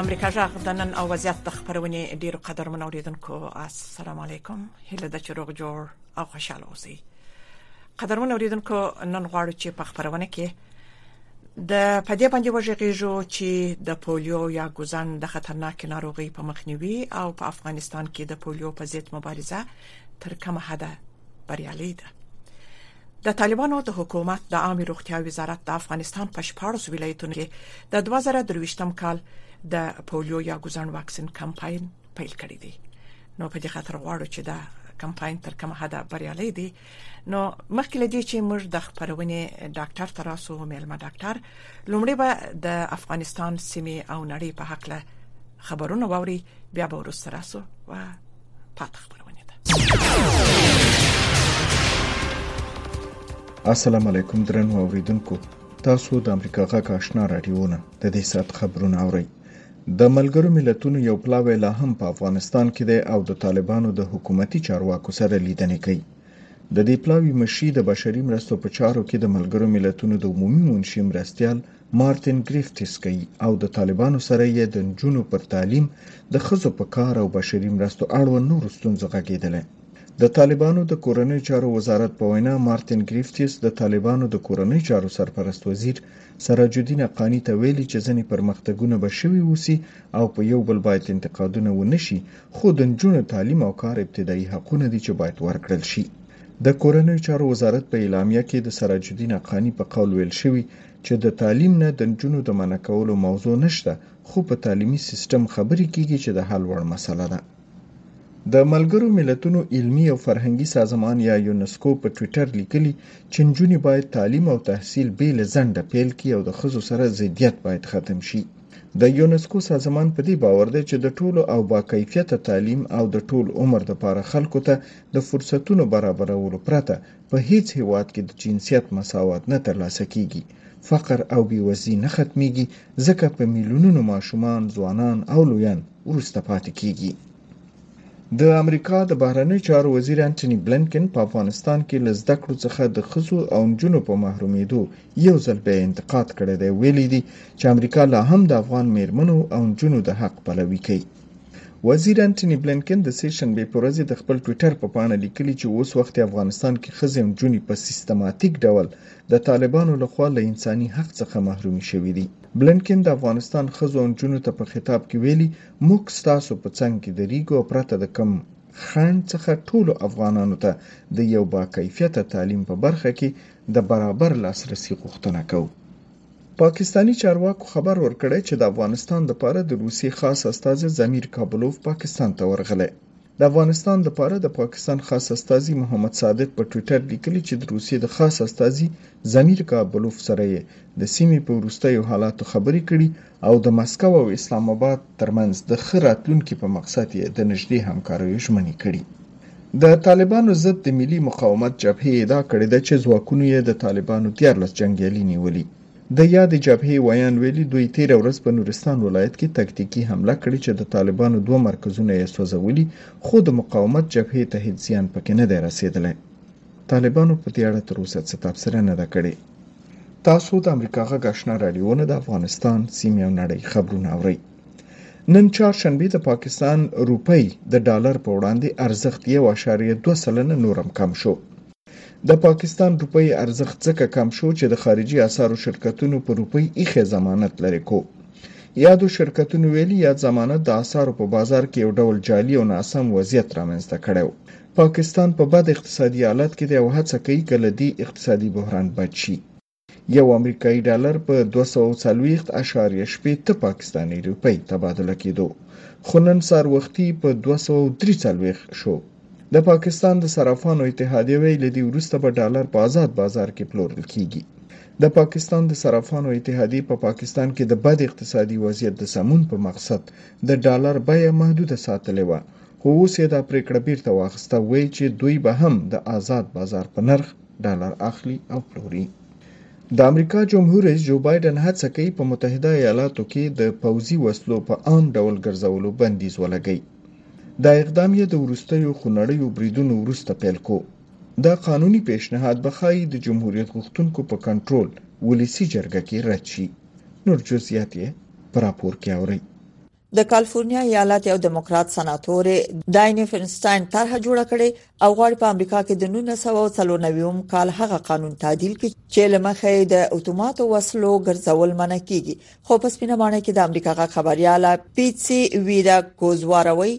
امریکا جغ د نن او وضعیت د خبرونه ډیرو قدرمن اوریدونکو السلام علیکم هله د چروغ جوړ او خوشاله اوسئ قدرمن اوریدونکو نن غواړو چې په خبرونه کې د پدې باندې وژغېږو چې د پولیو یا ګوزن د خطرناک ناروغي په مخنیوي او په افغانستان کې د پولیو په ضد مبارزه تر کومه حده بریالي ده د طالبانو د حکومت د عامې روغتیا وزارت د افغانستان په 14 ولایتونو کې د 2023م کال د پولیو یا ګوزڼ واکسین کمپاین پیل کړی دی نو په دې خاطر غواړو چې دا کمپاین تر کومه حده بریالي دي نو مخکې لدی چې موږ د خبرونه ډاکټر تراسو میلمه ډاکټر لومړی به د افغانستان سیمه او نړۍ په حق له خبرونه ووري بیا به ورسره راسو و پاته خبرونه ده السلام علیکم درنو اوریدونکو تاسو د امریکا غږ آشنا رادیوونه د دې سات خبرونه اورئ د ملګرو ملتونو یو پلاوی لا هم په افغانستان کې دی او د طالبانو د حکومتي چارواکو سره لیدنې کوي د دې پلاوی مشري د بشري مرستو په چارو کې د ملګرو ملتونو د عمومي منشي مرستیال مارتین ګریفټیس کوي او د طالبانو سره یې د نجونو پر تعلیم، د ښځو په کار او بشري مرستو اړوند نورو ستونزو غږېدلی. د طالبانو د کورنیو چارو وزارت په وینا، مارتین ګریفټیس د طالبانو د کورنیو چارو سرپرست وزیر سراج الدین اقاني ته ویلي چې ځینې پرمختګونه به شوي اوسي او په یو بل باید انتقادونه ونه شي، خو د نجونو تعلیم او کار ابتدایي حقونه دي چې باید ورکړل شي. د کورنیو چارو وزارت په اعلامیه کې د سراج الدین اقاني په قول ویل شوي، چې د تعلیم نه د نجونو د منع کولو موضوع نشته خو په تعلیمي سیستم خبرې کیږي چې د حل وړ مسله ده. د ملګرو ملتونو علمي او فرهنګي سازمان یا یونسکو په ټویټر لیکلي چې نجونې باید تعلیم او تحصیل بې له ځنډه پیل کړي او د ښځو سره ضدیت باید ختم شي. د یونسکو سازمان په دې باور دی چې د ټولو او با کیفیته تعلیم او د ټول عمر لپاره خلکو ته د فرصتونو برابرولو پرته په هیڅ هیواد کې د جنسیت مساوات نه ترلاسه کیږي، فقر او بې وزلي نه ختمیږي، ځکه په میلیونونو ماشومان، ځوانان او لویان وروسته پاتې کیږي. د امریکا د بهرنیو چارو وزیر انټوني بلنکن په افغانستان کې له زده کړو څخه د ښځو او نجونو په محرومیدو یو ځل بیا انتقاد کړی دی، ویلي دي چې امریکا لا هم د افغان میرمنو او نجونو د حق پلوي کوي. وزیر انټوني بلینکن د سې شنبې پر ورځ د خپل ټویټر په پاڼه لیکلي چې اوس وخت افغانستان کې ښځې او نجونې په سیستماتیک ډول د طالبانو لخوا له انساني حق څخه محرومې شوې دي بلینکن د افغانستان ښځو او نجونو ته په خطاب کې ویلي موږ ستاسو په څنګ کې دریږو او پرته د کم خنډ څخه ټولو افغانانو ته د یو باکیفیته تعلیم په برخه کې د برابر لاسرسي غوښتنه کوو پاکستاني چارواکو خبر ورکړی چې د افغانستان لپاره د روسیې خاص استازی ضمیر کابلوف پاکستان ته ورغلی. د افغانستان لپاره د پاکستان خاص استازي محمد صادق په ټویټر لیکلي چې د روسیې د خاص استازي ضمیر کابلوف سره یې د سیمې په وروستیو حالاتو خبرې کړي او د مسکو او اسلام آباد ترمنځ د ښه راتلونکي په مقصد یې د نږدې همکاریو ژمنې کړي. د طالبانو ضد د ملي مقاومت جبهې ادعا کړې ده چې ځواکونو یې د طالبانو دیارلس جنګیالي نیولي. د یادې جبهې ویان ویلي دوی تیره ورځ په نورستان ولایت کې تکتیکي حمله کړې چې د طالبانو دوه مرکزونه یې سوځولي خو د مقاومت جبهې ته هیڅ زیان پکې نه دی رسیدلی. طالبانو په دې اړه تر اوسه څه تبصره نه ده کړې. تاسو د امریکا غږ آشنا رادیو نه د افغانستان سیمې او نړۍ خبرونه اورئ نن چهارشنبه د پاکستان روپۍ د ډالر په وړاندې ارزښت یو اشاریه دوه سلنه نورم کم شو د پاکستان روپۍ ارزښت ځکه کم شو چې د خارجي اسارو شرکتونو په روپۍ ایخې ضمانت لرې کو یادو شرکتونو ویلي یاد ضمانت د اسارو په بازار کې یو ډول جعلي او ناسم وضعیت رامنځته کړی پاکستان په بد اقتصادي حالت کې دی او هڅه کوي که له دې اقتصادي بحران بچ شي. یو امریکایي ډالر په دوه سوه او څلوېښت اعشاریه شپېته پاکستاني روپۍ تبادله کېدو، خو نن سهار وختي په دوه سوه او درې څلوېښت شو. د پاکستان د صرافانو اتحادیه وایي، له دې وروسته به ډالر په ازاد بازار کې پلورل کېږي. د پاکستان د صرافانو اتحادیې په پاکستان کې د بد اقتصادي وضعیت د سمون په مقصد د ډالر بیه محدوده ساتلې وه، خو اوس یې دا پرېکړه بېرته واخیسته، ویل چې دوی به هم د ازاد بازار په نرخ ډالر اخلي او پلوري. د امریکا جمهور رئیس جو بایډن هڅه کوي په متحده ایالاتو کې د پوځي وسلو په عام ډول ګرځولو بندیز ولګوي. دا اقدام یې د وروستیو خونړیو بریدونو وروسته پیل کو. دا قانوني پېشنهاد به ښايي د جمهوریت غوښتونکو په کنټرول ولسي جرګه کې رد شي. نور جزئیات یې په راپور کې اورئ. د کالفورنیا ایالت یو دیموکرات سناتورې داینې فینستاین طرح جوړه کړې او غواړي په امریکا کې د 1994 کال هغه قانون تعدیل کړي چې لمخې د اتوماتو وسلو ګرځول منع کیږي خو په سپینه مانه کې د امریکا غا خبرياله پیتسي ویرا کوزواروي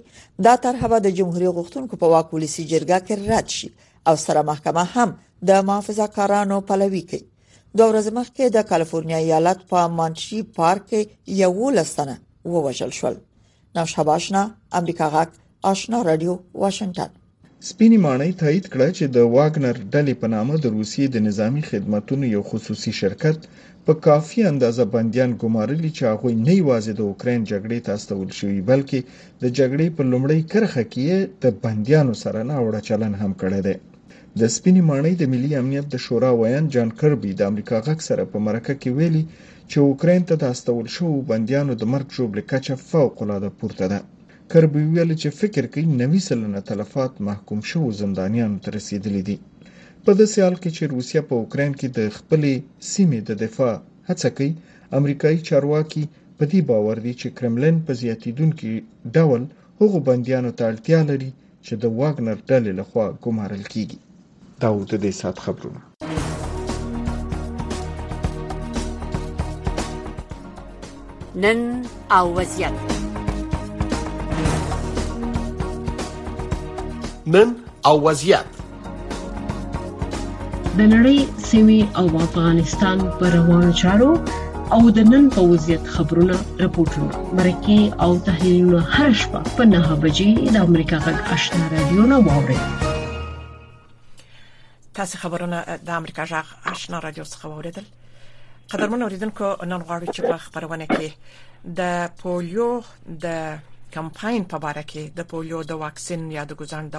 دا طرح به د جمهوریت غوښتونکو په واک ولسی جرګه کې رد شي او سره محکمه هم د محافظه کارانو پلوي کوي دوه ورځې مخکې د کالیفورنیا ایالت په مانټری پارک کې یو لستنه ووژل شول نو شباشنا امریکا غاک آشنا رادیو واشنگټن سپینې ماڼۍ تایید کړه چې د واګنر ډلې په نامه د روسیې د نظامی خدمتونو یو خصوصي شرکت په کافي اندازه بندیان ګمارلي چې هغوی نه یوازې د اوکراین جګړې ته استول شوي بلکې د جګړې په لومړۍ کرښه کې د بندیانو سره ناوړه چلن هم کړی دی د سپینې ماڼۍ د ملي امنیت د شورا ویاند جان کربي د امریکا غږ سره په مرکه کې ویلي چې اوکراین ته د استول شوو بندیانو د مرګ ژوبلې کچه فوق العاده پورته ده. کربي ویلي چې فکر کوي نوي سلنه تلفات محکوم شوو زندانیانو ته رسیدلي دي. په داسې حال کې چې روسیه په اوکراین کې د خپلې سیمې د دفاع هڅه کوي، امریکایي چارواکي په دې باور دي چې کرملین په زیاتیدونکي ډول هغو بندیانو ته اړتیا لري چې د واګنر ډلې لخوا ګمارل کیږي دا و د دې سات خبرونه نن او وضعیت نن او وضعیت د نړۍ سیمه او افغانستان پر روانو چارو او د نن په وضعیت خبرونه راپورټونه مرکه او تحلیلونه هر شپه په 9 بجې د امریکا غږ آشنا رادیو نه واوري تاسو خبرونه د امریکا غږ آشنا رادیو څخه واوریدل قدرمن اوریدونکو نن غواړو چې په خبرونه کې د پولیو د کمپاین په اړه کې د پولیو د واکسین یا د ګزند د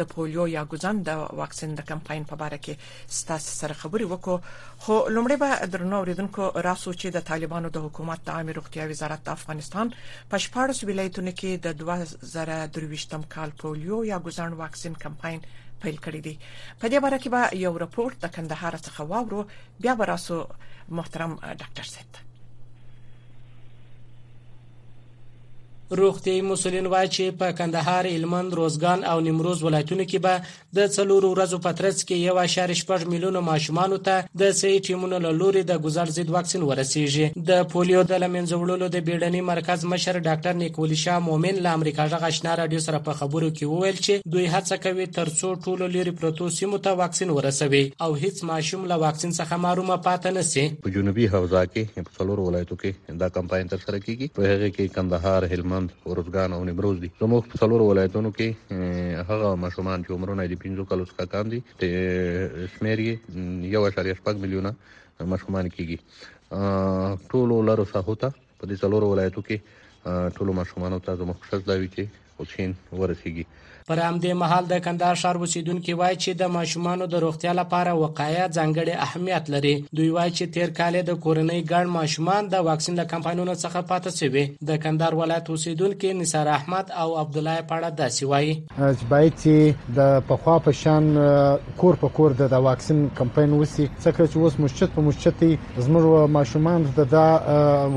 د پولیو یا ګزند د واکسین د کمپاین په اړه کې ستاسو سره خبرې وکړو خو لومړی به درنو اوریدونکو راسو چې د طالبانو د حکومت د عامه روغتیا وزارت د افغانستان په 14 ولایتونو کې د 2023 کال پولیو یا ګزند واکسین کمپاین پیل کړی دی په دې باره کې به یو رپورټ د کندهار څخه واورو بیا به راسو محترم ډاکټر صاحب روغتي مسولین وایي چې په کندهار، هلمند، روزګان او نیمروز ولایتونو کې به د څلورو ورځو په ترڅ کې یو اشاریه شپږ میلیونه ماشومانو ته د صحي ټیمونو له لوري د ګوزړ ضد واکسین ورسیږي. د پولیو د له منځه وړلو د بیړني مرکز مشر ډاکټر نیکولي شاه مومن له امریکا غږ اشنا راډیو سره په خبرو کې وویل چې دوی هڅه کوي ترڅو ټولو لیرې پرتو سیمو ته واکسین ورسوي او هیڅ ماشوم له واکسین څخه محروم پاته نه سي. په جنوبي حوزه کې په څلورو ولایتو کې دا کمپاین ترسره کیږي، په هغې کې کندهار، هلمند، ارزګان او نیمروز دي. زموږ په څلورو ولایتونو کې هغه ماشومان چې عمرونه یې د پنځو کالو څخه کم دي شمېر یې یو اعشاریه شپږ میلیونه ماشومان کیږي ټولو لرو ساحو ته په دې څلورو ولایتو کې ټولو ماشومانو ته زموږ ښه زده وي چې اوکسین ورسیږي. پر همدې مهال د کندهار ښار اوسیدونکي وایي چې د ماشومانو د روغتیا لپاره وقایه ځانګړي اهمیت لري دوی وایي چې تیر کال د کورنۍ ګڼ ماشومان د واکسین له کمپاینونو څخه پاتې شوي د کندهار ولایت اوسیدونکي نثار احمد او عبدالله په اړه داسې وایي چې باید چې د پخوا په شان کور په کور د واکسین کمپاین وسی څکه چې اوس مشچت په مشچت زموږ ماشومانو ته دا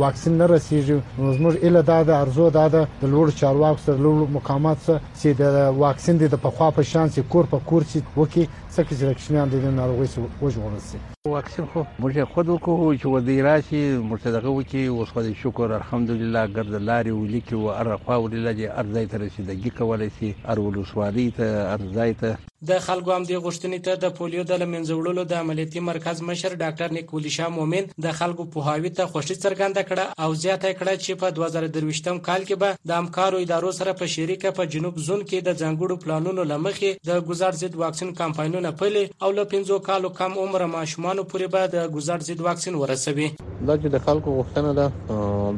واکسین نه رسیږي نو زموږ اله دا ده ارزو دا ده د لوړو چارواکو سره لوړو مقامات سره چې د واکسین دی د پخوا په شان چې کور په کور چې وکي څکه چې د کوچنیان د ناروغي سره وژغورل شي واکسین خو موږ خود وکړو چې ودی راشي موږ دغه وکي اوس خو دې شکر الحمدلله ګرد لارې ولیکي او ارخوا ولله دې ارزای ته رسیدګي کولای شي ار ولسوالۍ ته ارزای ته د خلکو همدې غوښتنې ته د پولیو د له منځه وړلو د عملیاتي مرکز مشر ډاکټر نیکولي شاه مومن د خلکو پوهاوي ته خوښي څرګنده کړه او زیاته یې کړه چې په دوه زره درویشتم کال کې به د همکارو ادارو سره په شریکه په جنوب زون کې د ځانګړو پلانونو له مخې د ګوزاړ ضد واکسین کمپاینونه پلي او له پنځو کالو کم عمره ماشومانو پورې به د ګوزاړ ضد واکسین ورسوي. دا چې د خلکو غوښتنه ده،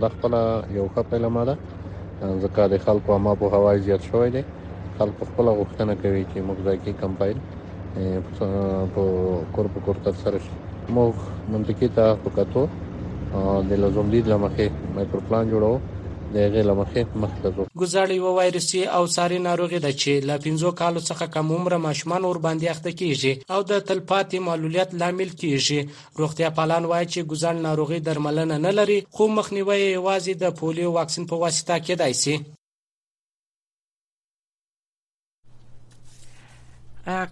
دا خپله یو ښه پیلامه ده، ځکه د خلکو عامه پوهاوی زیات شوی دی. خلک په خپل غوښتنه کوي چې موږ ځای کې کمپاین په کور په کور تر سره شي موږ منطقي ته په کتو د لزوم دید لمخې مایکرو پلان جوړو د هغې لمخې مخ ته ځو ګزاړ یوه وایرسي او ساري ناروغي ده چې له پنځو کالو څخه کم عمره ماشومان ورباندې اخته کیږي او د تلپاتې معلولیت لامل کیږي روغتیا پالان وایي چې ګزاړ ناروغي درملنه نه لري خو مخنیوی یې یوازې د پولیو واکسین په واسطه کېدای شي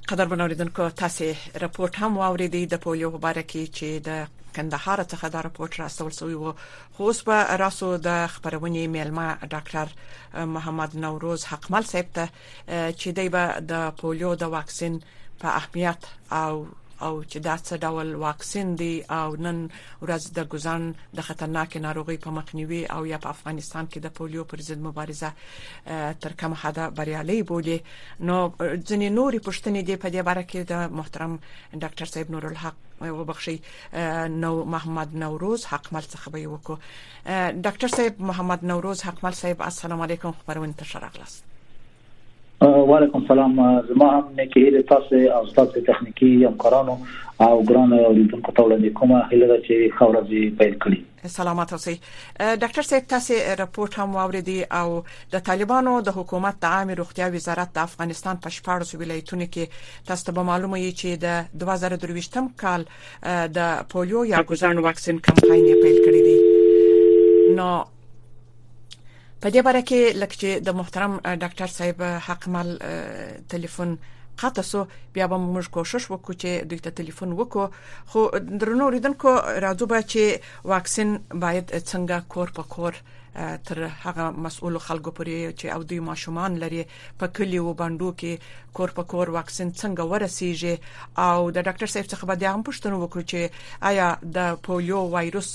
قدر بنوریدونکو تاسو رپورت هم واوریدي د پولیو په اړه کې چې د کندهار څخه دا رپورت راستول شوی وو خو اوس به راسو د خبرونې میلمه ډاکټر محمد نوروز حقمل صاحب ته چې دی به د پولیو د واکسین په اهمیت او او چې دا څه ډول واکسین دی او نن ورځ د ګوزڼ د خطرناکې ناروغۍ په مخنیوي او یا په افغانستان کې د پولیو پر ضد مبارزه تر کومه حده بریالۍ بولي نو ځینې نورې پوښتنې دي په دې باره کې د محترم ډاکټر صاحب نورالحق وبخشي نو محمد نوروز حقمل څخه به وکړو ډاکټر صاحب محمد نوروز حقمل صاحب السلام علیکم خبرونه ته شرغلاست وعلیکم سلام زما هم نیکې هیلې تاسو او ستاسو تخنیکي همکارانو او ګران اوریدونکو ته وړاندې کوم هیله ده چې ښه ورځ پیل کړئ سلامات اوسئ ډاکټر صاحب تاسو رپورت هم واوریدي او د طالبانو د حکومت د عامه روغتیا وزارت د افغانستان په 14 ولایتونو کې تاسو ته معلومه یي چې د 2023م کال د پولیو یا ګوزڼ واکسین کمپاین پیل کړی دی نو په دې باره کې لکه چې د محترم ډاکټر صاحب حق مال ټلیفون قطع سو بیا به موږ کوشش وکړو چې دوی ته ټلیفون وکړو خو درنو ریدونکو راځو به چې واکسین باید څنګه کور په کور تر هغه مسؤل خلکو پورې چې او دوی ماشومان لري په کلیو او بانډو کې کور په کور واکسین څنګه ورسیږي او د ډاکټر صاحب څخه به د هم پښتنو وکړو چې آیا د پولیو وایروس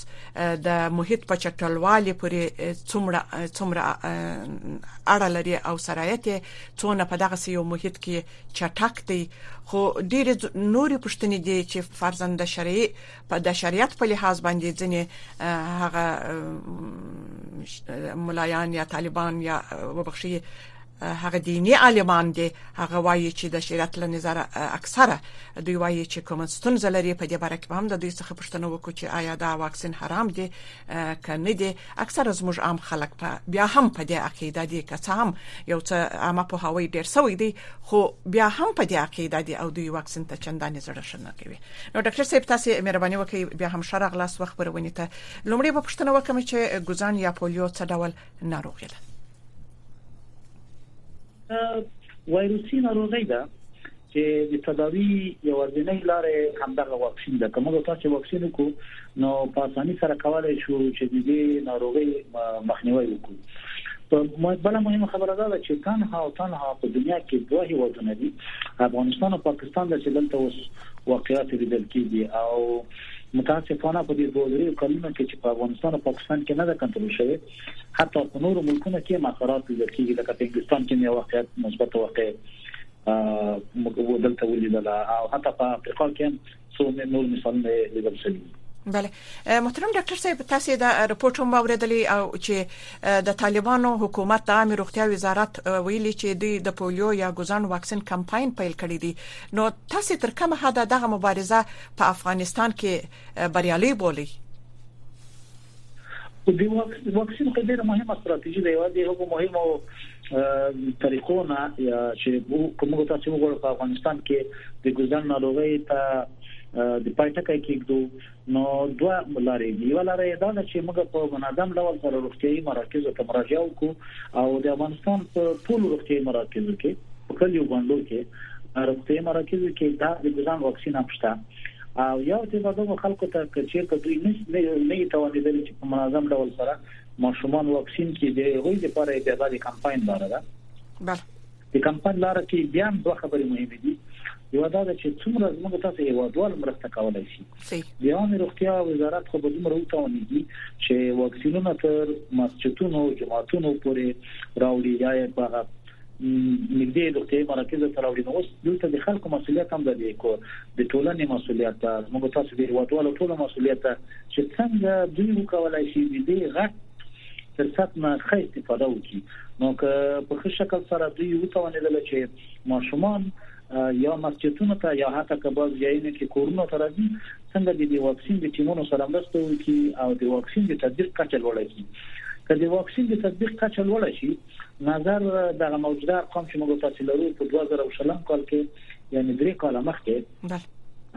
د محیط په چټلوالي پورې څومره څومره اړه لري او سرایت څونه په دغه سیو محیط کې چټک دی خو ډېر نور پښتنې دي چې فرزند شرعي په دشریعت په لحاظ باندې ځنې هغه ملایان یا طالبان یا وبخښي هغه دینی عالمان دي هغه وایي چې د شریعت له نظر اکثره دوی وایي چې کوم ستونزه لري په دې باره کې هم د دوی څخه پوښتنه وکړو چې آیا دا واکسین حرام دي کنه دي اکثره زموږ عام خلک په بیا هم په دې عقیده دي که څه هم یو څه عامه په هوی ډیر سوی دي خو بیا هم په دې عقیده دي او دوی واکسین ته چندانې زړه کوي نو ډاکټر صاحب تاسو مهرباني وکړئ بیا هم شر اغلاس وخت پرونی ته لومړی په پښتنه وکم چې ګزان یا پولیو څه ډول ناروغي ده وایروسي ناروغي ده چې د تداوی یو ځینې لارې همدغه واکسین ده کومه تاسو واکسین کو نو په اساني سره کولای شو چې د دې ناروغي مخنیوي وکړو په بل مهمه خبره دا ده چې تنها او تنها په دنیا کې دوه هیوادونه دي افغانستان او پاکستان د چې دلته اوس واقعیت لیدل کیږي او متاسفانه په دې دوه درې کلونو کې چې په افغانستان او پاکستان کې نه ده کنټرول شوی حتی په نورو ملکونو کې مخارات لیدل کیږي لکه په انګلستان کې یو واقعیت مثبت واقع موږ دلته ولیدل او حتی په افریقا کې څو نور مثالونه لیدل شوي دي بله محترم ډاکټر صاحب تاسو دا رپورت هم اوریدلی او چې د طالبانو حکومت د عامه روغتیا وزارت ویلي چې دوی د پولیو یا ګوزن واکسین کمپاین پیل کړی دی نو تاسو تر کومه حد دغه مبارزه په افغانستان کې بریالي بولی خو د واکسین خو ډیره مهمه ستراتیژي ده یو د هغو مهمو طریقو نه چې کوم تاسو وګورئ په افغانستان کې د ګزن ناروغي ته د پایټکه کېږدو نو دوه لارې دي یو لارې دا ده چې موږ په منظم ډول پر روغتيایي مراکزو ته مراجعه وکړو او د افغانستان په ټول روغتيایي مراکزو کې په کلیو باندې کې روغتيایي مراکزو کې دا د ګزن واکسین هم شته او یو څه به دوه خلکو ته کچیر ته دوی نه نه توانیدل چې په منظم ډول سره ماشومان واکسین کې دی هغوی لپاره د دې کمپاین لاره ده بله د کمپاین لاره کې بیا دوه خبرې مهمه دي یو دا چې څومره زموږ تاسو هیوادوال مرسته کولای شي د عامه روغتیا وزارت خو به دومره وتاونېږي چې واکسینونه تر مسجدونو جماعتونو پورې راوړي یا په نږدې روغتيايي مراکزو ته راوړي نو اوس دلته د خلکو مسولیت هم دی کو د ټولنې مسولیت ده موږ تاسو د هیوادوالو ټولو مسولیت ده چې څنګه دوی وکولای شي د دې غټ فرصت نه ښه استفاده وکړي نو که په ښه شکل سره دوی وتوانېدل چې ماشومان یا مسجدونو ته یا حتی که باز ځایونه کې کورونه ته راځي څنګه د دې واکسین د ټیمونو سره مرسته وکړي او د واکسین د تطبیق کچه لوړه کړي که د واکسین د تطبیق کچه لوړه شي نظر دغه موجوده ارقام چې موږ تاسو لرو په 2020 کال کې یعنی درې کاله مخکې بله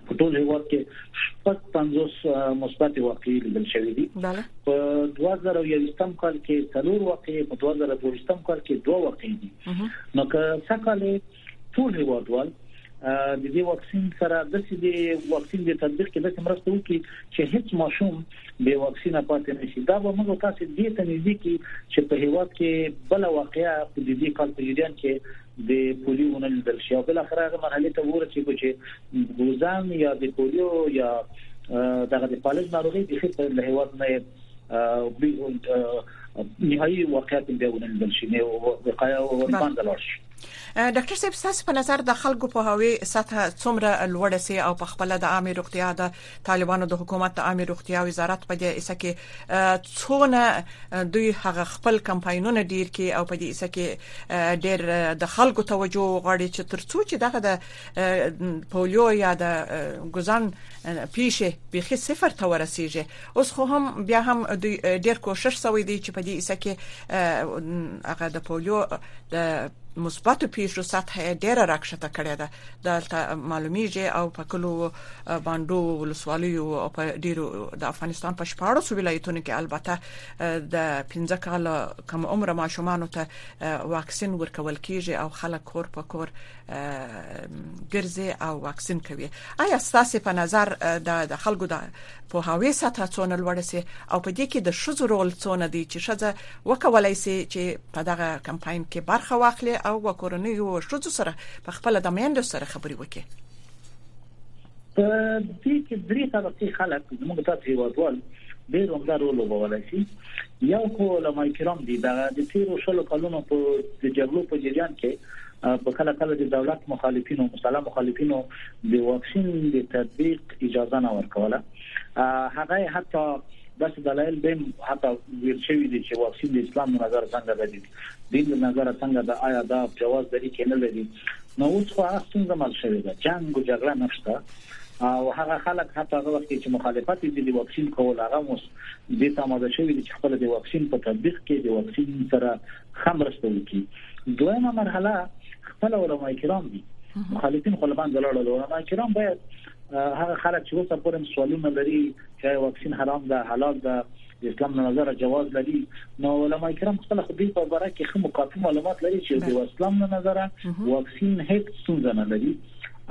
په ټول هیواد کې شپږ پنځوس مثبت واقعي لیدل شوې دي بله په 2021 کال کې څلور واقعي په 2022 کال کې دوه واقعي دي نو که څه کال ټول هیوادوال د دې واکسین سره د سې د واکسین د تطبیق کې د مرسته وکړي چې هیڅ ماشوم به واکسین پاتې نشي دا به موږ تاسو دې ته نږدې کی چې په هیواد کې بل واقعیا په دې کال په جریان کې د پولیو ونه لیدل شي او بل اخر هغه مرحله ته ورسېږي چې ګوزام یا د پولیو یا دغه د فالج ناروغي د خپل له هیواد نه نهایی واقعیت بیا ونه لیدل شي نو وقایع او ورباندې لاړ شي ډاکټر صاحب ستاسو په نظر د خلکو په هوی سطح څومره لوړ سي او په خپل د عامه روغتیا د طالبانو د حکومت د عامه روغتیا وزارت په دې اسه کې څونه دوی هغه خپل کمپاینونه ډیر کی او په دې اسه کې ډیر د خلکو توجه غواړي چې ترڅو چې دغه د پولیو یا د ګزان پیښه به صفر ته ورسیږي اوس خو هم بیا هم دوی ډیر کوشش سوی دی چې په دې ایسه کې هغه د پولیو د مثبتو پیښو سطح ډیره راکښته کړې ده دلته معلومیږي او په کلو باندو ولسوالیو او په ډیرو د افغانستان په شپاړو سو ولایتونو کې البته د 15 کال کم عمر ماشومان ته واکسین ورکول کیږي او خلک کور په کور ګرځي او واکسین کوي آیا ستاسو په نظر د خلکو د پوهاوی سطحه څونه لوړه سي او په دې کې د شذو رول څونه دی چې شذه وکولای سي چې په دغه کمپاین کې برخه واخلي او وکورنۍ او شذو سره په خپل د میندو سره خبري وکړي په دې کې درې طبقه خلک موږ تاسو هیوادوال ډیر عمده رول وبولای شي یو خو علماء کرام دي دا د تیرو شلو کلونو په جګړو په جریان کې په کله کله د دولت مخالفینو مسله مخالفینو د واکسین د تطبیق اجازه نه ورکوله هغه حتی داسې دلایل به حتی ویل شوی دی چې واکسین د اسلام له نظر څنګه دی دین له نظر څنګه دا آیا دا جواز لري کې نه لري نو اوس خو هغه څنګه مل شوی دا جنگ او جګړه نشته او هغه خلک حتی هغه وخت چې مخالفت یې د واکسین کول هغه اوس د تماده شوی چې خپل د واکسین په تطبیق کې د واکسین سره خمرسته وکړي دویمه مرحله خپل علماء کرام دي مخالفین خو لبان دلاړه علماء کرام باید هغه خلک چې وسه پورم سوالونه لري چې واکسین حرام ده حلال ده د اسلام له نظر جواز لري نو علما کرام خپل خو دې په اړه کې خمو کافي معلومات لري چې د اسلام له نظر واکسین هیڅ ستونزه نه لري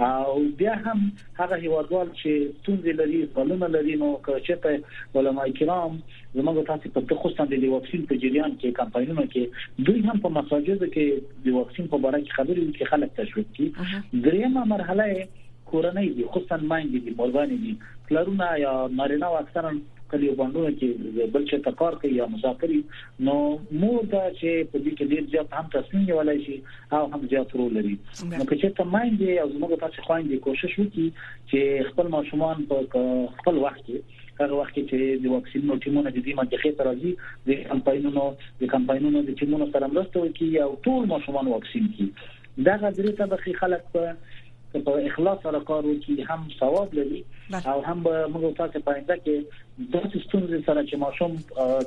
او بیا هم هغه هیوادوال چې ستونزې لري غلونه لري نو که چېرته علما کرام زموږ او تاسو په تخصص باندې د واکسین په جریان کې کمپاینونو کې دوی هم په مساجدو کې د واکسین په اړه کې خبرې وکړي خلک تشویق کړي دریمه مرحله کورنۍ دي خصوصا ماینګ دي مورګان دي پلارونه یا نارینه او اکثرا کلیو باندې کې بل څه ته کار کوي یا مسافري نو مور دا چې په دې کې ډیر زیات هم تصمیم نیولای شي او هم زیات رول لري نو که چې تماین دی او زموږ تاسو خوان دي کوشش وکړي چې خپل ماشومان په خپل وخت کې هغه وخت کې چې د واکسینونو ټیمونه د دې منطقې ته راځي د کمپاینونو د کمپاینونو د ټیمونو سره مرسته وکړي او ټول ماشومان واکسین کړي دا غدري طبقه خلک په که په اخلاص سره کار وکړي هم ثواب لري او هم به موږ تاسو په انده کې د ستونزې سره چې ماشوم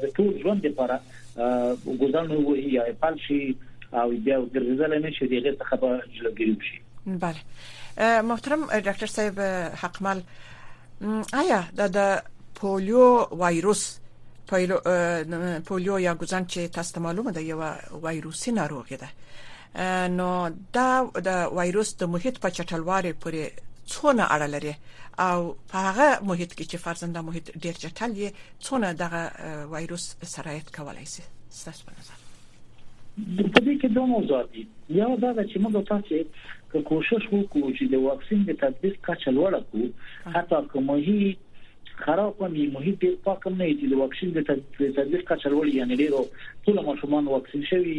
د ټول ژوند لپاره ګزارنه وهي یا پال شي او بیا ګرځېدل نه شي دغه څخه به جلوګیری وشي بله محترم ډاکټر صاحب حقمل آیا دا د پولیو وایروس پولیو پولیو یا ګوزن چې تاسو ته معلومه ده یو وایروسي ناروغي ده نو دا د وایروس د محیط په چټلوالي پورې څونه اړه لري او په هغه محیط کې چې فرزنده محیط ډیر چټل وي څونه دغه وایروس سرایت کولای شي ستاسو په نظر د دې کې دوه موضوع دي یو دا چې موږ تاسو که کوشش وکړو چې د واکسین د تطبیق کچه لوړه کړو حتی که محیط خراب هم وي محیط ډېر پاک هم نه وي چې د واکسین د تطبیق کچه لوړ یعنی ډېرو ټول ماشومان واکسین شوي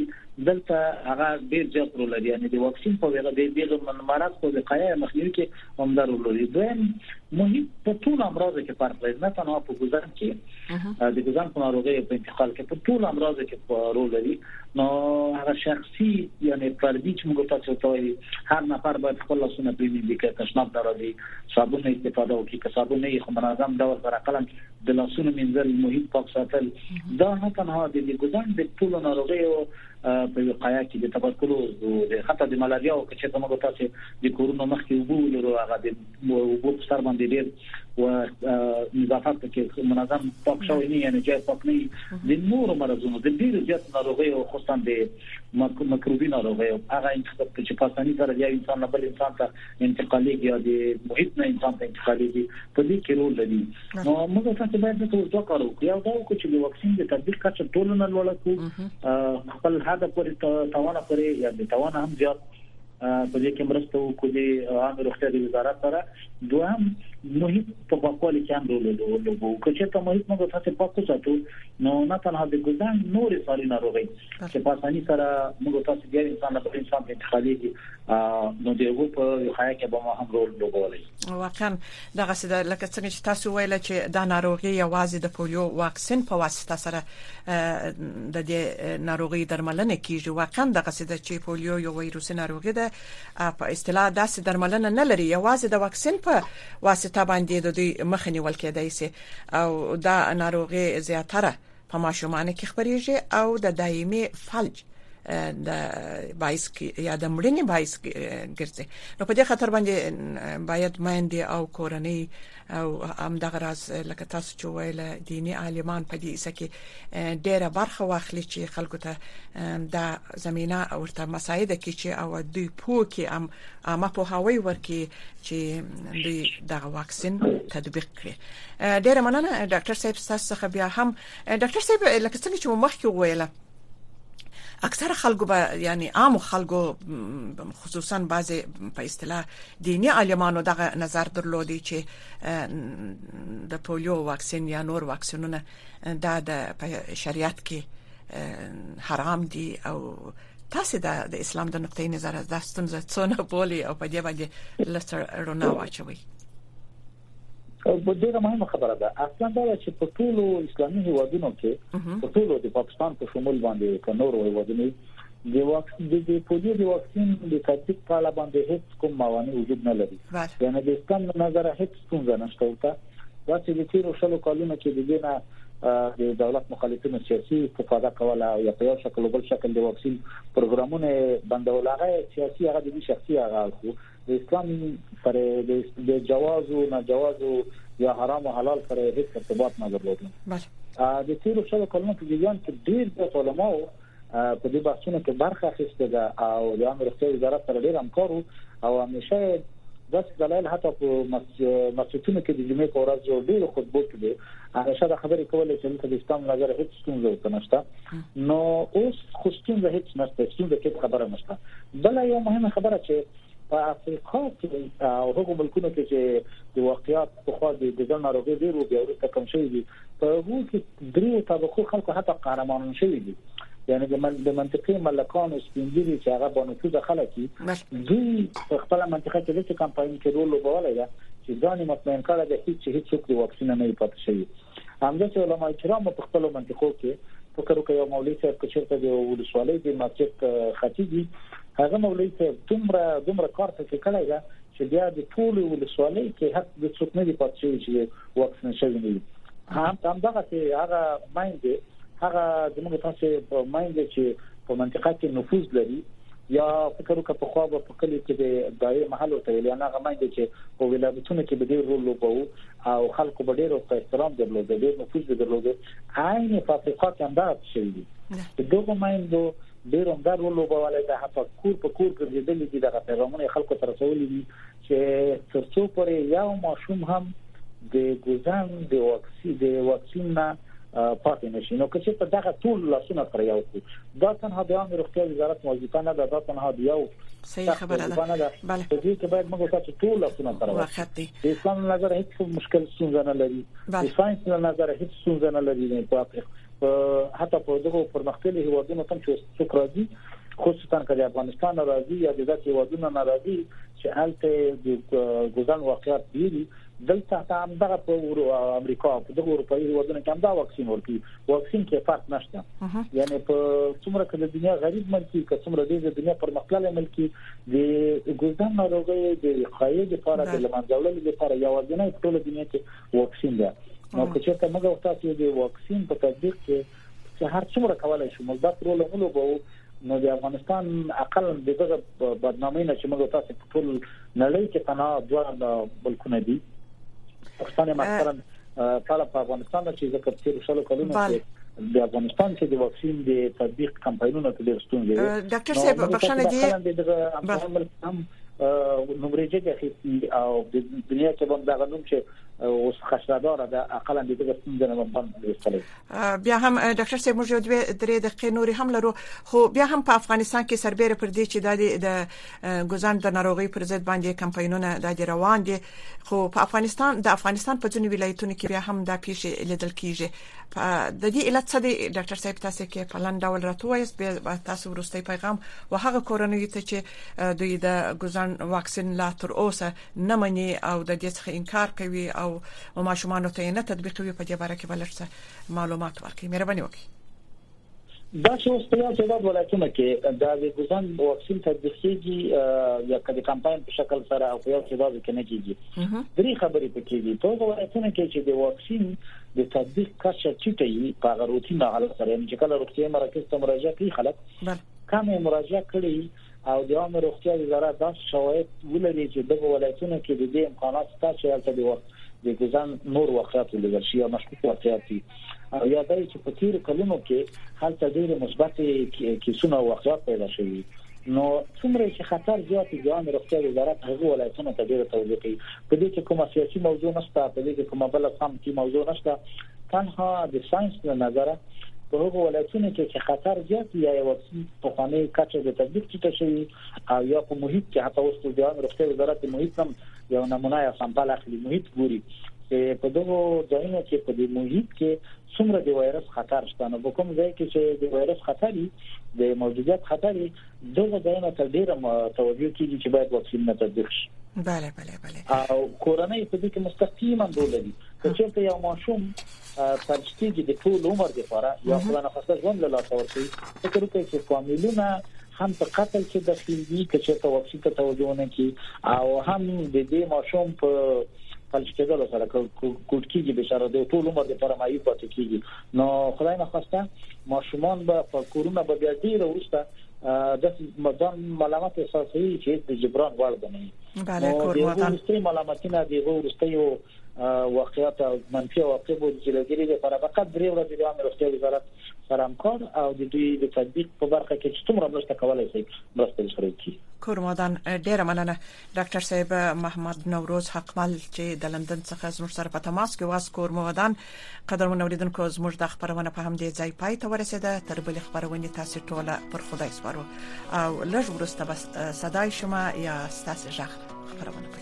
دلته هغه ډېر زیات رول لري یعنی د واکسین په ویغه د دغه مرض په وقایه مخنیوي کې هم دا رول لري دویم محیط په ټول امراض کې فرق لري نه تنها په ګوزن کې د ګوزن په ناروغي په انتقال کې په ټول امراض کې رول لري نو هغه شخصي یعنی فردي چې موږ تاسو ته وایي هر نفر باید خپل لاسونه پرېمینځي که تشناب نه راځي صابون نه استفاده وکړي که صابون نه خو منظم ډول پر اقل د لاسونو مینځل محیط پاک ساتل دا نه تنها د ګوزن د ټولو ناروغیو په وقایه کې د تبرکلوز او د حتی د ملاریا او چې موږ تاسو د کورونو مخکې وګورو هغه د وګورو سر باندې ډېر و نظافت کې منظم پاک شوی نه یعنی جای پاک نه د نور مرزونو د ډیر زیات ناروغي او خصوصا د مکروبي ناروغي هغه چې په اساني سره یو انسان بل انسان ته انتقالي یا د محیط نه انسان ته انتقالي دي په دې کې رول لري نو موږ تاسو باید د دوه کار وکړو یو دا وکړو چې د واکسین د تطبیق کچه ټولنه لوړه کړو خپل هدف پورې توانه پورې یا د توانه هم زیات په دې کې مرسته وکړو د عامه روغتیا د وزارت سره دوهم محیط په پاکوالي کې هم رول لوبو کچې ته محیط موږ تاسو پاک وساتو نو نه تنها د ګزن نور ساري ناروغي چې په اساني سره موږ تاسو بیا انسان له انسان انتقالي نو دغه په خایه کې به هم رول لوبولای واقعا دغسې ده لکه څنګه چې تاسو ویل چې دا ناروغي یوازې د پولیو واکسین په واسطه سره د دې ناروغي درملنه کیږي واقعا دغسې ده چې پولیو یو وایروسي ناروغي ده په اصطلاح داسې درملنه نه لري یوازې د واکسین په واسطه باندې د دوی مخه نیول کېدای شي او دا ناروغي زیاتره په ماشومانو کې خبريږي او د دایمي فلج د باعث یا د مړینې باعث ګرځي نو په دې خاطر باندې باید مایندې او کورنۍ او هم دغه راز لکه تاسو چې ویل دینی عالمان په دې سکه ډیره برخه واخلي چې خلکو ته دا زمينه ورته مساعده کی چې او دوی پوکي هم عامه په هوی ورکی چې دوی دغه واکسین تطبیق کړي ډیره مننه ډاکټر صاحب تاسو څخه بیا هم ډاکټر صاحب لکه څنګه چې مخکې وویل اکثره خلکو به یعنی عام خلکو خصوصا بعضی په اصطلاح دینی عالمانو دغه نظر درلودي چې د پولیو واکسین یا نور واکسینونه دا د شریعت کې حرام دي او تاسو دا د اسلام د نقطې نظر از داستون ستونزه څونه بولی او په دې باندې لسر رونه واچوي ډیره مهمه خبره ده اصلا دا چې په ټولو اسلامي هیوادونو کې په ټولو د پاکستان په شمول باندې په نورو هیوادونو د واکسین د پولیو د واکسین د تطبیق په اړه باندې هیڅ کوم موانع وجود نه لري یعنی د اسلام نظر هیڅ ستونزه نشته ورته دا چې د تیرو شلو کلونو کې د دینه د دولت مخالفینو سیاسي استفاده کوله یا په یو شکل بل شکل د واکسین پروګرامونه بندول هغه سیاسي هغه د شخصي هغه خو د اسلام سره د جواز او ناجواز یا حرام او حلال سره هیڅ ارتباط نه درلود بله د تیر شل کلونو په جریان کې ډیر د علماء په دې بحثونو کې برخه اخیستې ده او د امر روغتیا وزارت سره ډیر همکارو او همیشه داس دلایل حتی په مسجدونو کې د جمعې په ورځ جوړ ډیر خطبه کې هغه شاده خبرې کولې چې دلته د اسلام نظر هیڅ ستونزه ورته نشته نو اوس خو ستونزه هیڅ نشته ستونزه هیڅ خبره نشته بل یو مهمه خبره چې په افریقا کې او هغو ملکونو کې چې د واقعیت په خوا د دغه ناروغي ډیر وو بیا ورته کم شوی دي په هغو کې درې طبقو خلکو حتی قهرمانان شوی دي یعنی د من د منطقې ملکانو سپینګری چې هغه باندې څه خلک دي بله. دوی په خپل منطقه کې د څه کمپاین کې رول لوبولای دا چې ځان مطمئن کړه د هیڅ هیڅ څوک د واکسین نه پاتې شي همدا چې علما کرام په خپل منطقو کې فکر وکړ یو مولوی صاحب چې چیرته د ولسوالۍ د مسجد خطیبي هغه مولوی صاحب دومره دومره کار ته کړی دا چې بیا د ټول ولسوالۍ کې هر د څوک نه دی پاتې شي چې واکسین شوی نه هم هم دغه چې هغه مایند هغه زموږ تاسو په مایند چې په منطقه کې نفوذ لري یا فکر وکړه په خو په کلی کې د دایې محل ته ویل نه غمای دي چې په ولایتونو کې به ډیر رول لوبو او خلکو به ډیر په احترام درلود ډیر نفوذ درلود عین په افریقا کې هم دا شوی دی دغه مایندو ډیر هم دا رول لوبولای دا په کور په کور ګرځیدل دي دغه پیغامونه خلکو تر رسولي دي چې تر څو پورې یو ماشوم هم د ګوزن د واکسین د واکسین نه پاتې نشي نو که په دغه ټول لاسونه پر یو کو دا تنها د عامه روغتیا وزارت وظیفه نه ده دا تنها د یو صحیح خبره ده بله په دې کې باید موږ تاسو ټول لاسونه پر وخت دي د اسلام نظر هیڅ مشکل ستونزه نه لري د ساينس نظر هیڅ ستونزه نه لري نه په حتی په دغه پرمختللي هیوادونو کې چې څوک راځي خصوصا که د افغانستان نه راځي یا د داسې هیوادونو نه راځي چې هلته د ګوزن واقعیت ډیری دلته ته هم دغه په امریکا په دغه اروپאי هیوادونو کې هم دا واکسین ورکړي واکسین کې فرق نشته یعنی په څومره کې د دنیا غریب ملک کې که څومره د دنیا پرمختللې ملک کې د ګوزن ناروغي د وقایې لپاره د لمنځولو لپاره یو ځنه په ټول دنیا کې واکسین ده نو که چېرته موږ تاسو د واکسین په تطبیق کې چې هر څومره کولای شو مثبت رول ولوبو نو د افغانستان اقل د دغه بدنامۍ نه چې موږ تاسو په ټول نړۍ کې تنها دوه ملکونه دي پاکستان مثلا طالب په افغانستان کې ځکه چې تیر شلو کلونو کې د افغانستان کې د واکسین د تطبیق کمپاینونه ته ډېر ستونزې دي ډاکټر صاحب بخښنه دي دغه عمل هم نمرې جګه خېستي او د دنیا کې هم دا غنوم چې اوس خشدار ده اقل د دغه ستونزې نه باندې وستلې بیا هم ډاکټر صاحب موږ یو دوه درې دقیقې نورې هم لرو خو بیا هم په افغانستان کې سربېره پر دې چې د ګوزن د ناروغي پر ضد باندې کمپاینونه د روان دي خو په افغانستان د افغانستان په ځینو ولایتونو کې بیا هم دا پیښې لیدل کیږي د دې علت څه دی ډاکټر صاحب تاسو کې په لاندې ډول راته وایست به تاسو ورسته پیغام وهغه کورنۍ ته چې دوی د ګوزن واکسین لا تر اوسه نه مني او د دې څخه انکار کوي او ماشومانو ته یې نه تطبیقوي په دې باره کې به لږ څه معلومات ورکړي مهرباني وکړي. دا چې اوس په یو تعداد ولایتونو کې د ویګوزن واکسین تطبیق کیږي یا کله کمپاین په شکل سره او په یو تعداد کې نه کیږي درې خبرې پکې دي په هغه ولایتونو کې چې د واکسین د تطبیق کچه ټیټه وي په هغه روتینه حالت سره چې کله روغتي مراکز ته مراجعه کوي خلک کم مراجعه کړي او د عامه روغتیا وزارت داسې شواهد ولري چې دغه ولایتونو کې د دې امکانات شته چې هلته د د ګزن نور واقعیت ولیدل شي یا مشکوک واقعیت دي او یا دا چې په تیر کلونو کې هلته ډېر مثبت کیسونه واقعیت پیدا شوي نو څومره چې خطر زیات دی ځان روغتیا وزارت هغه ولایتونو ته ډېر توجه کوي په دې کې کومه سیاسي موضوع نشته په دې کې کومه بل سمتي موضوع نشته تنها د ساينس له نظره په هغو ولایتونو کې چې خطر زیات یا یو پخوانی کچه د تطبیق ټیټه شوی او یا په محیط کې حتی اوس د روغتیا وزارت محیط هم یو نمونه یا سامپل اخلي محیط ګوري چې په دغو ځایونو کې په دې محیط کې څومره د وایرس خطر شته نو په کوم ځای کې چې د وایرس خطر د موجودیت خطر دغه ځایونه تر ډیره توجه کیږي چې باید واکسین نه تطبیق شي بله بله بله او کورنۍ په دې کې مستقیما رول لري چې یو ماشوم فرض کیږي د ټول عمر لپاره یا خدای نه خواسته ژوند له لاسه ورکړي فکر وکړئ چې فامیلونه هم په قتل کې دخیل دي که چېرته واکسین ته توجه ونه کړي او هم د دې ماشوم په فلج کېدل سره کوټ کېږي به سره د ټول عمر لپاره مایوب پاتې کېږي نو خدای نه خواسته ماشومان به په کورونه به بیا ډیر ورسته د مدام ملامت احساسي چې د جبران وړ بنئ بله کورماتان ملامتینه دی ورسته یو واقعیت او منفي عواقب د جلوګیری لپاره فقط درې ورځې د عامه روغتیا وزارت سره همکار او د دوی د تطبیق په برخه کې چې څومره مرسته کولای شي مرسته سره وکړي کورمادان ډیره مننه ډاکټر صاحب محمد نوروز حقمل چې د لندن څخه زموږ سره په تماس کې واس کورمادان قدرمن اوریدونکو زموږ د خبرونه په هم دې ځای پای ته ورسیده تر بل خبرونه تاسو ټوله پر خدای سپارو او لږ ورسته بس صداي شما یا ستاسو ژغ خبرونه